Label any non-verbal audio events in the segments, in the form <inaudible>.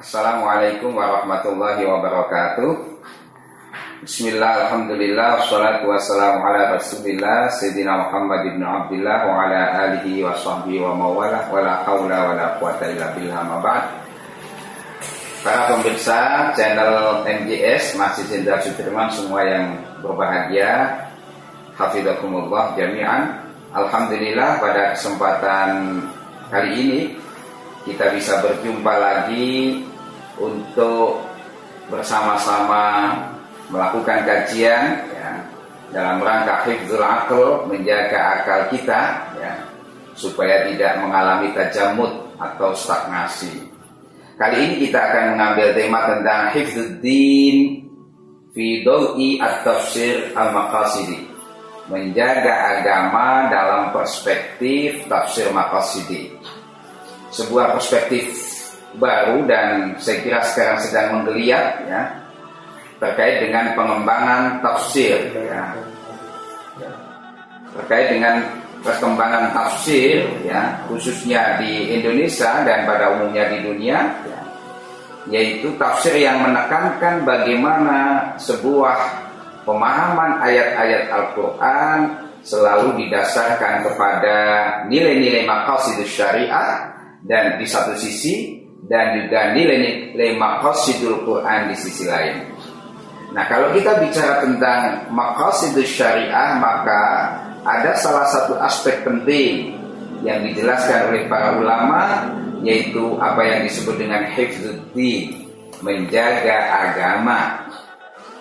Assalamualaikum warahmatullahi wabarakatuh. Bismillah, Alhamdulillah, wassalatu wassalamu ala rasulillah Sayyidina Muhammad ibn Abdullah Wa ala alihi wa sahbihi wa mawalah Wa la hawla wa la quwata illa billah mabad Para pemirsa channel MGS Masih Jenderal Sudirman Semua yang berbahagia Hafizakumullah jami'an. Alhamdulillah pada kesempatan kali ini kita bisa berjumpa lagi untuk bersama-sama melakukan kajian ya, dalam rangka hifzul akal menjaga akal kita ya, supaya tidak mengalami tajamud atau stagnasi. Kali ini kita akan mengambil tema tentang hifzuddin fi daw'i at-tafsir al-maqasidi. Menjaga agama dalam perspektif tafsir maqasidi sebuah perspektif baru dan saya kira sekarang sedang menggeliat ya terkait dengan pengembangan tafsir ya. Terkait dengan perkembangan tafsir ya khususnya di Indonesia dan pada umumnya di dunia ya, yaitu tafsir yang menekankan bagaimana sebuah pemahaman ayat-ayat Al-Qur'an selalu didasarkan kepada nilai-nilai maqasidus syariah dan di satu sisi dan juga nilai-nilai maqasidul Quran di sisi lain. Nah, kalau kita bicara tentang maqasidul syariah maka ada salah satu aspek penting yang dijelaskan oleh para ulama yaitu apa yang disebut dengan hifzuddin, menjaga agama.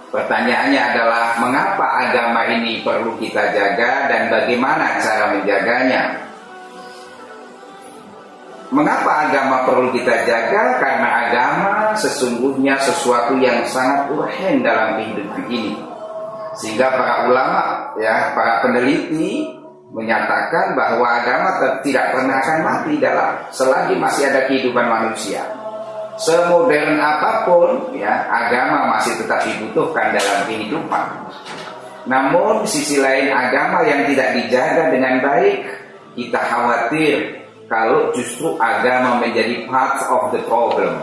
Pertanyaannya adalah mengapa agama ini perlu kita jaga dan bagaimana cara menjaganya? Mengapa agama perlu kita jaga? Karena agama sesungguhnya sesuatu yang sangat urgen dalam kehidupan ini. Sehingga para ulama, ya, para peneliti menyatakan bahwa agama tidak pernah akan mati dalam selagi masih ada kehidupan manusia. Semodern apa pun, ya, agama masih tetap dibutuhkan dalam kehidupan. Namun sisi lain agama yang tidak dijaga dengan baik, kita khawatir kalau justru agama menjadi part of the problem,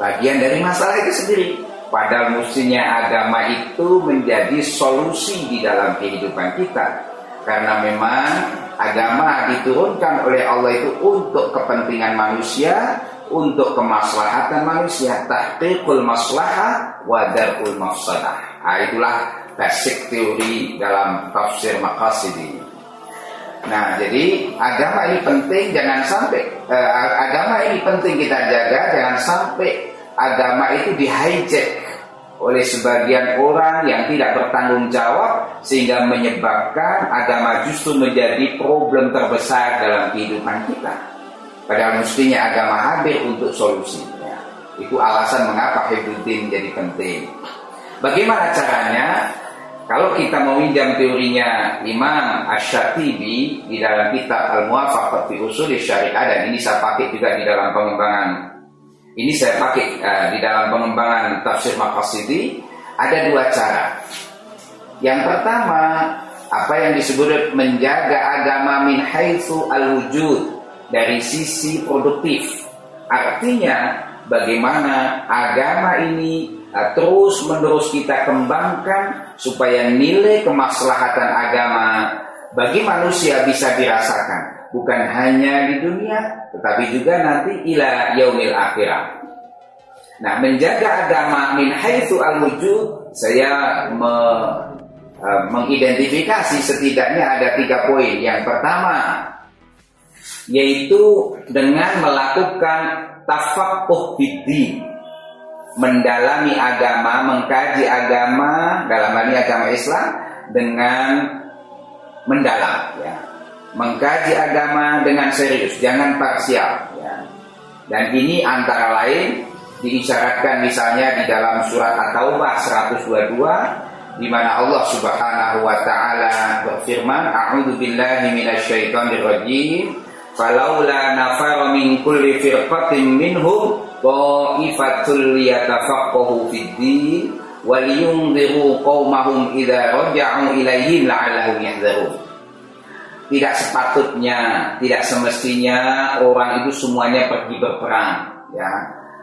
bagian dari masalah itu sendiri. Padahal mestinya agama itu menjadi solusi di dalam kehidupan kita. Karena memang agama diturunkan oleh Allah itu untuk kepentingan manusia, untuk kemaslahatan manusia, tahqiqul maslahah wa darul mafsadah. Nah, itulah basic teori dalam tafsir maqasid ini. Nah, jadi agama ini penting jangan sampai eh, agama ini penting kita jaga jangan sampai agama itu di hijack oleh sebagian orang yang tidak bertanggung jawab sehingga menyebabkan agama justru menjadi problem terbesar dalam kehidupan kita. Padahal mestinya agama hadir untuk solusinya. Itu alasan mengapa Hibbuddin jadi penting. Bagaimana caranya? Kalau kita meminjam teorinya Imam Ash-Shatibi di dalam kitab Al-Muwafaq fi Usul Syariah dan ini saya pakai juga di dalam pengembangan ini saya pakai uh, di dalam pengembangan tafsir Maqasidi ada dua cara. Yang pertama, apa yang disebut menjaga agama min haitsu al-wujud dari sisi produktif. Artinya bagaimana agama ini uh, terus menerus kita kembangkan supaya nilai kemaslahatan agama bagi manusia bisa dirasakan bukan hanya di dunia tetapi juga nanti ila yaumil akhirat. Nah, menjaga agama min haitsu al-wujud saya me, uh, mengidentifikasi setidaknya ada tiga poin. Yang pertama yaitu dengan melakukan tafakuh bidin mendalami agama, mengkaji agama dalam hal ini agama Islam dengan mendalam ya. Mengkaji agama dengan serius, jangan parsial ya. Dan ini antara lain diisyaratkan misalnya di dalam surat At-Taubah 122 di mana Allah Subhanahu wa taala berfirman, "A'udzu billahi minasyaitonir rajim." Falaula nafara min kulli firqatin minhum Ta'ifatul liyatafaqahu fid din waliyunziru qaumahum idza raja'u ilaihim la'allahum yahdharun. Tidak sepatutnya, tidak semestinya orang itu semuanya pergi berperang, ya.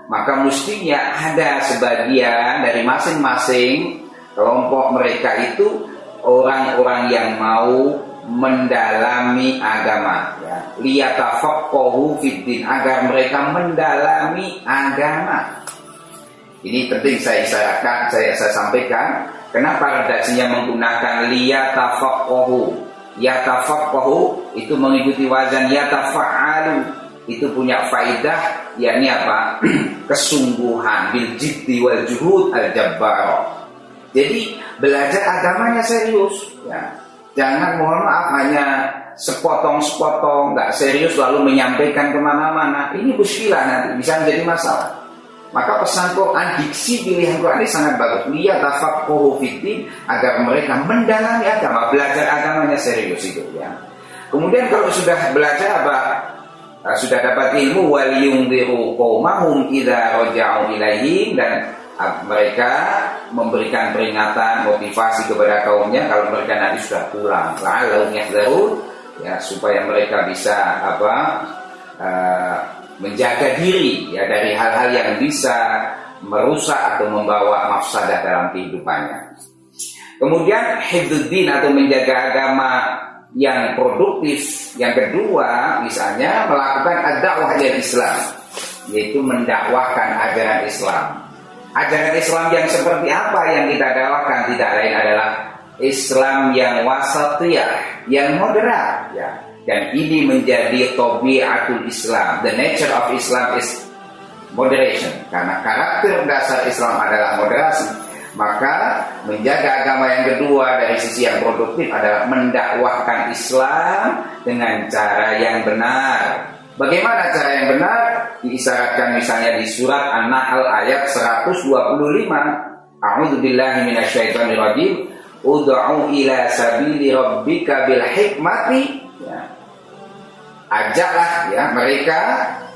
maka mestinya ada sebagian dari masing-masing kelompok mereka itu orang-orang yang mau mendalami agama ya liyatafaqahu fiddin agar mereka mendalami agama. Ini penting saya isyaratkan saya saya sampaikan. Kenapa redaksinya menggunakan liyatafaqahu. Yatafaqahu itu mengikuti wazan yatafa'alu. Itu punya faidah yakni apa? <clears throat> Kesungguhan. Bil jiddi wal juhud jadi belajar agamanya serius. Ya. Jangan mohon maaf hanya sepotong-sepotong, nggak serius lalu menyampaikan ke mana-mana. Ini muskilah nanti, bisa menjadi masalah. Maka pesan Quran, diksi pilihan Quran ini sangat bagus. Lihat tafak fitin agar mereka mendalami agama, belajar agamanya serius itu ya. Kemudian kalau sudah belajar apa? Ah, sudah dapat ilmu waliyungdiru qaumahum idza raja'u ilaihim dan mereka memberikan peringatan motivasi kepada kaumnya kalau mereka nanti sudah pulang lalu yahzarun ya supaya mereka bisa apa uh, menjaga diri ya dari hal-hal yang bisa merusak atau membawa mafsadah dalam kehidupannya. Kemudian hifdzuddin atau menjaga agama yang produktif. Yang kedua, misalnya melakukan ad-dakwah Islam, yaitu mendakwahkan ajaran Islam. Ajaran Islam yang seperti apa yang kita dakwahkan tidak lain adalah Islam yang wasatiyah, yang moderat ya. Dan ini menjadi tabiatul Islam. The nature of Islam is moderation. Karena karakter dasar Islam adalah moderasi. Maka menjaga agama yang kedua dari sisi yang produktif adalah mendakwahkan Islam dengan cara yang benar. Bagaimana cara yang benar? Diisyaratkan misalnya di surat An-Nahl ayat 125. A'udzu billahi. Ud'u ila sabili rabbika bil hikmati. Ya. Ajaklah ya mereka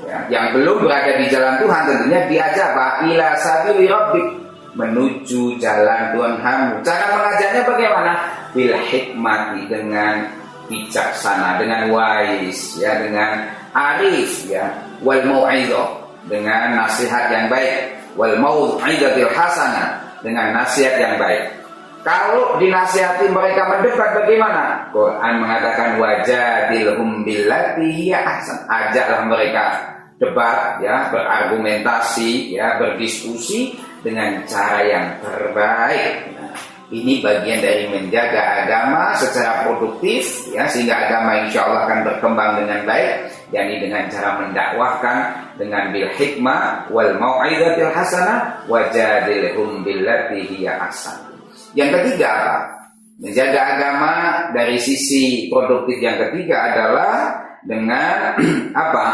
ya, yang belum berada di jalan Tuhan tentunya diajak apa? Ila sabili rabbik menuju jalan Tuhan kamu. Cara mengajarnya bagaimana? Bil hikmati dengan bijaksana, dengan wise, ya dengan arif ya wal mau'izah dengan nasihat yang baik wal mau'izatil hasanah dengan nasihat yang baik kalau dinasihati mereka mendebat bagaimana? Quran mengatakan wajadilhum billati hiya ahsan. Ajaklah mereka debat ya, berargumentasi ya, berdiskusi dengan cara yang terbaik. Ini bagian dari menjaga agama secara produktif ya sehingga agama insya Allah akan berkembang dengan baik yakni dengan cara mendakwahkan dengan bil hikmah wal mau'izatil hasanah wajadilhum billati hiya ahsan. Yang ketiga apa? Menjaga agama dari sisi produktif yang ketiga adalah dengan <clears throat> apa?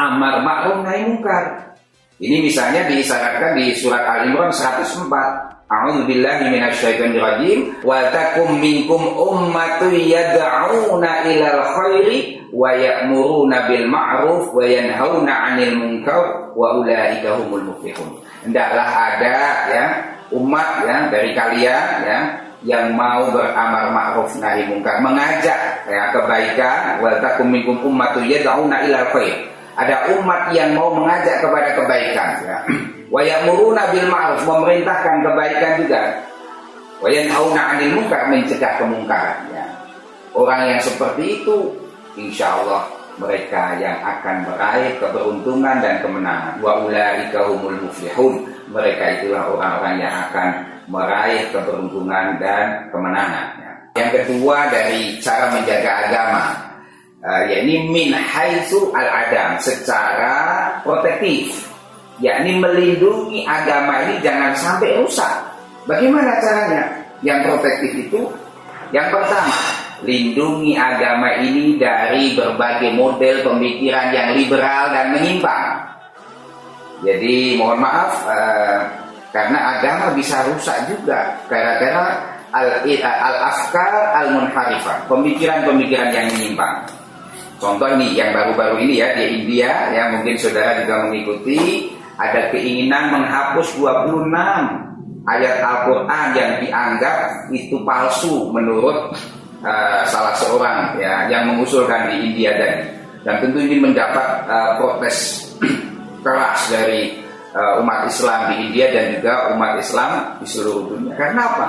Amar ma'ruf nahi munkar. Ini misalnya diisyaratkan di surat Al-Imran 104 A'udzu billahi minasyaitonir rajim wa takum minkum ummatun yad'una ilal khairi wa ya'muruna bil ma'ruf wa yanhauna 'anil munkar wa ulaika humul muflihun. Hendaklah ada ya umat ya dari kalian ya yang mau beramar ma'ruf nahi munkar, mengajak ya kebaikan wa takum minkum ummatun yad'una ilal khair. Ada umat yang mau mengajak kepada kebaikan ya. <clears throat> Wa ya'muruna bil ma'ruf memerintahkan kebaikan juga. Wa yanhauna 'anil munkar mencegah kemungkaran ya. Orang yang seperti itu insya Allah mereka yang akan meraih keberuntungan dan kemenangan. Wa ulaika humul muflihun. Mereka itulah orang-orang yang akan meraih keberuntungan dan kemenangan. Ya. Yang kedua dari cara menjaga agama, uh, yakni min haitsu al adam secara protektif yakni melindungi agama ini jangan sampai rusak. Bagaimana caranya? Yang protektif itu yang pertama, lindungi agama ini dari berbagai model pemikiran yang liberal dan menyimpang. Jadi mohon maaf eh, karena agama bisa rusak juga gara-gara al, al afkar al munharifah, pemikiran-pemikiran yang menyimpang. Contoh ini yang baru-baru ini ya di India ya mungkin saudara juga mengikuti ada keinginan menghapus 26 ayat Al-Quran yang dianggap itu palsu menurut uh, salah seorang ya yang mengusulkan di India dan dan tentu ini mendapat uh, protes <clears throat> keras dari uh, umat Islam di India dan juga umat Islam di seluruh dunia. Karena apa?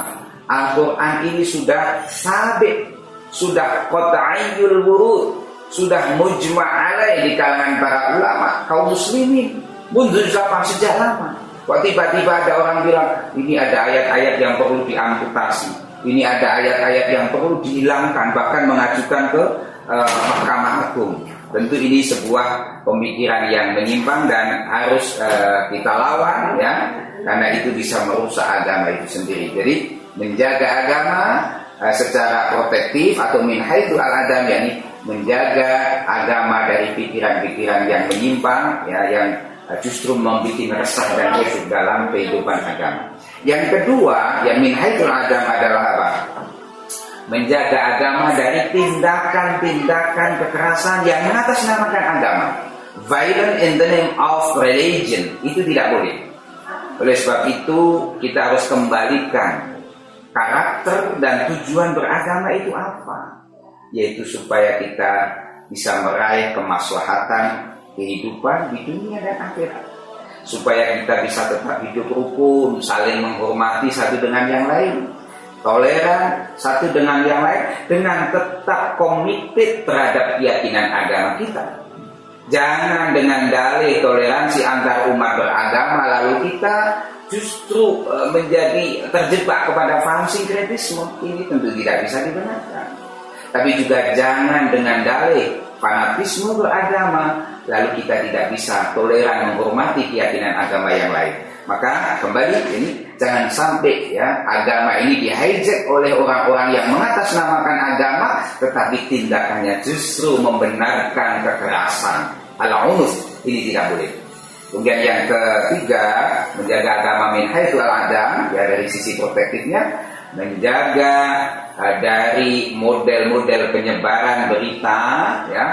Al-Quran ini sudah sabit, sudah qat'ayyul wurud, sudah mujma' alaih di kalangan para ulama, kaum muslimin, mundur zaman sejak lama. Kok tiba-tiba ada orang bilang, ini ada ayat-ayat yang perlu diamputasi, ini ada ayat-ayat yang perlu dihilangkan, bahkan mengajukan ke uh, Mahkamah Agung. Tentu ini sebuah pemikiran yang menyimpang dan harus uh, kita lawan ya, karena itu bisa merusak agama itu sendiri. Jadi menjaga agama uh, secara protektif atau min haitsu al-adam yakni menjaga agama dari pikiran-pikiran yang menyimpang ya yang uh, justru membuat resah dan khusyuk dalam kehidupan agama. Yang kedua, yang min haitsul adam adalah apa? Menjaga agama dari tindakan-tindakan kekerasan yang mengatasnamakan agama. Violent in the name of religion itu tidak boleh. Oleh sebab itu kita harus kembalikan karakter dan tujuan beragama itu apa? Yaitu supaya kita bisa meraih kemaslahatan kehidupan di dunia dan akhirat. Supaya kita bisa tetap hidup rukun, saling menghormati satu dengan yang lain toleran satu dengan yang lain dengan tetap komited terhadap keyakinan agama kita. Jangan dengan dalih toleransi antar umat beragama lalu kita justru e, menjadi terjebak kepada paham sinkretisme. Ini tentu tidak bisa dibenarkan. Tapi juga jangan dengan dalih fanatisme beragama lalu kita tidak bisa toleran menghormati keyakinan agama yang lain. Maka kembali ini jangan sampai ya agama ini di hijack oleh orang-orang yang mengatasnamakan agama tetapi tindakannya justru membenarkan kekerasan. Al-unuf ini tidak boleh. Kemudian yang ketiga menjaga agama min haitsu adam ya dari sisi protektifnya menjaga uh, dari model-model penyebaran berita ya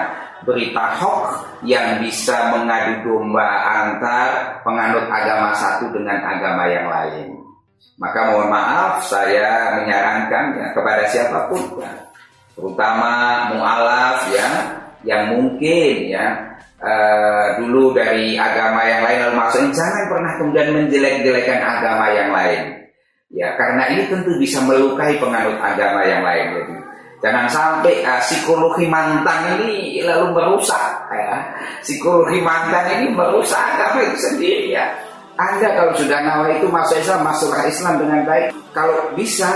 berita hoax yang bisa mengadu domba antar penganut agama satu dengan agama yang lain. Maka mohon maaf saya menyarankan ya, kepada siapa pun ya, terutama mualaf ya yang mungkin ya uh, dulu dari agama yang lain lalu maksudnya jangan pernah kemudian menjelek-jelekan agama yang lain. Ya, karena ini tentu bisa melukai penganut agama yang lain. Jadi, Jangan sampai uh, psikologi mantan ini lalu merusak ya. Psikologi mantan ini merusak agama itu sendiri ya. Anda kalau sudah nawa itu masuk Islam, masuklah Islam dengan baik. Kalau bisa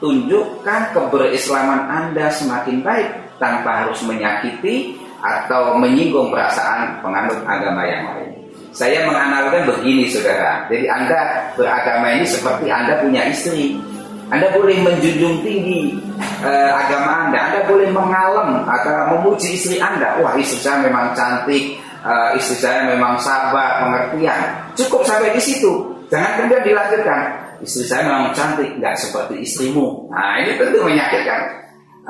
tunjukkan keberislaman Anda semakin baik tanpa harus menyakiti atau menyinggung perasaan penganut agama yang lain. Saya menganalkan begini saudara. Jadi Anda beragama ini seperti Anda punya istri. Anda boleh menjunjung tinggi uh, agama Anda, Anda boleh mengalem atau memuji istri Anda. Wah, istri saya memang cantik, uh, istri saya memang sabar, pengertian. Cukup sampai di situ. Jangan kemudian dilanjutkan. Istri saya memang cantik, nggak seperti istrimu. Nah, ini tentu menyakitkan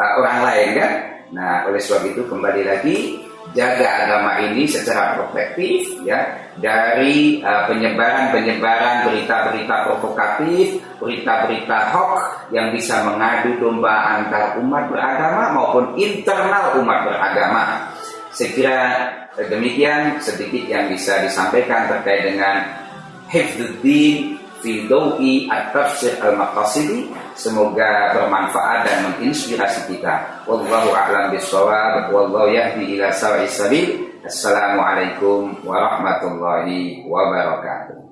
uh, orang lain kan. Nah, oleh sebab itu kembali lagi jaga agama ini secara protektif ya dari uh, penyebaran-penyebaran berita-berita provokatif, berita-berita hoax yang bisa mengadu domba antar umat beragama maupun internal umat beragama. Saya kira eh, demikian sedikit yang bisa disampaikan terkait dengan hifdzuddin fi dawi at-tafsir al-maqasidi. Semoga bermanfaat dan menginspirasi kita. Wallahu a'lam bissawab. Wallahu yahdi ila sawa'is sabil. Assalamualaikum warahmatullahi wabarakatuh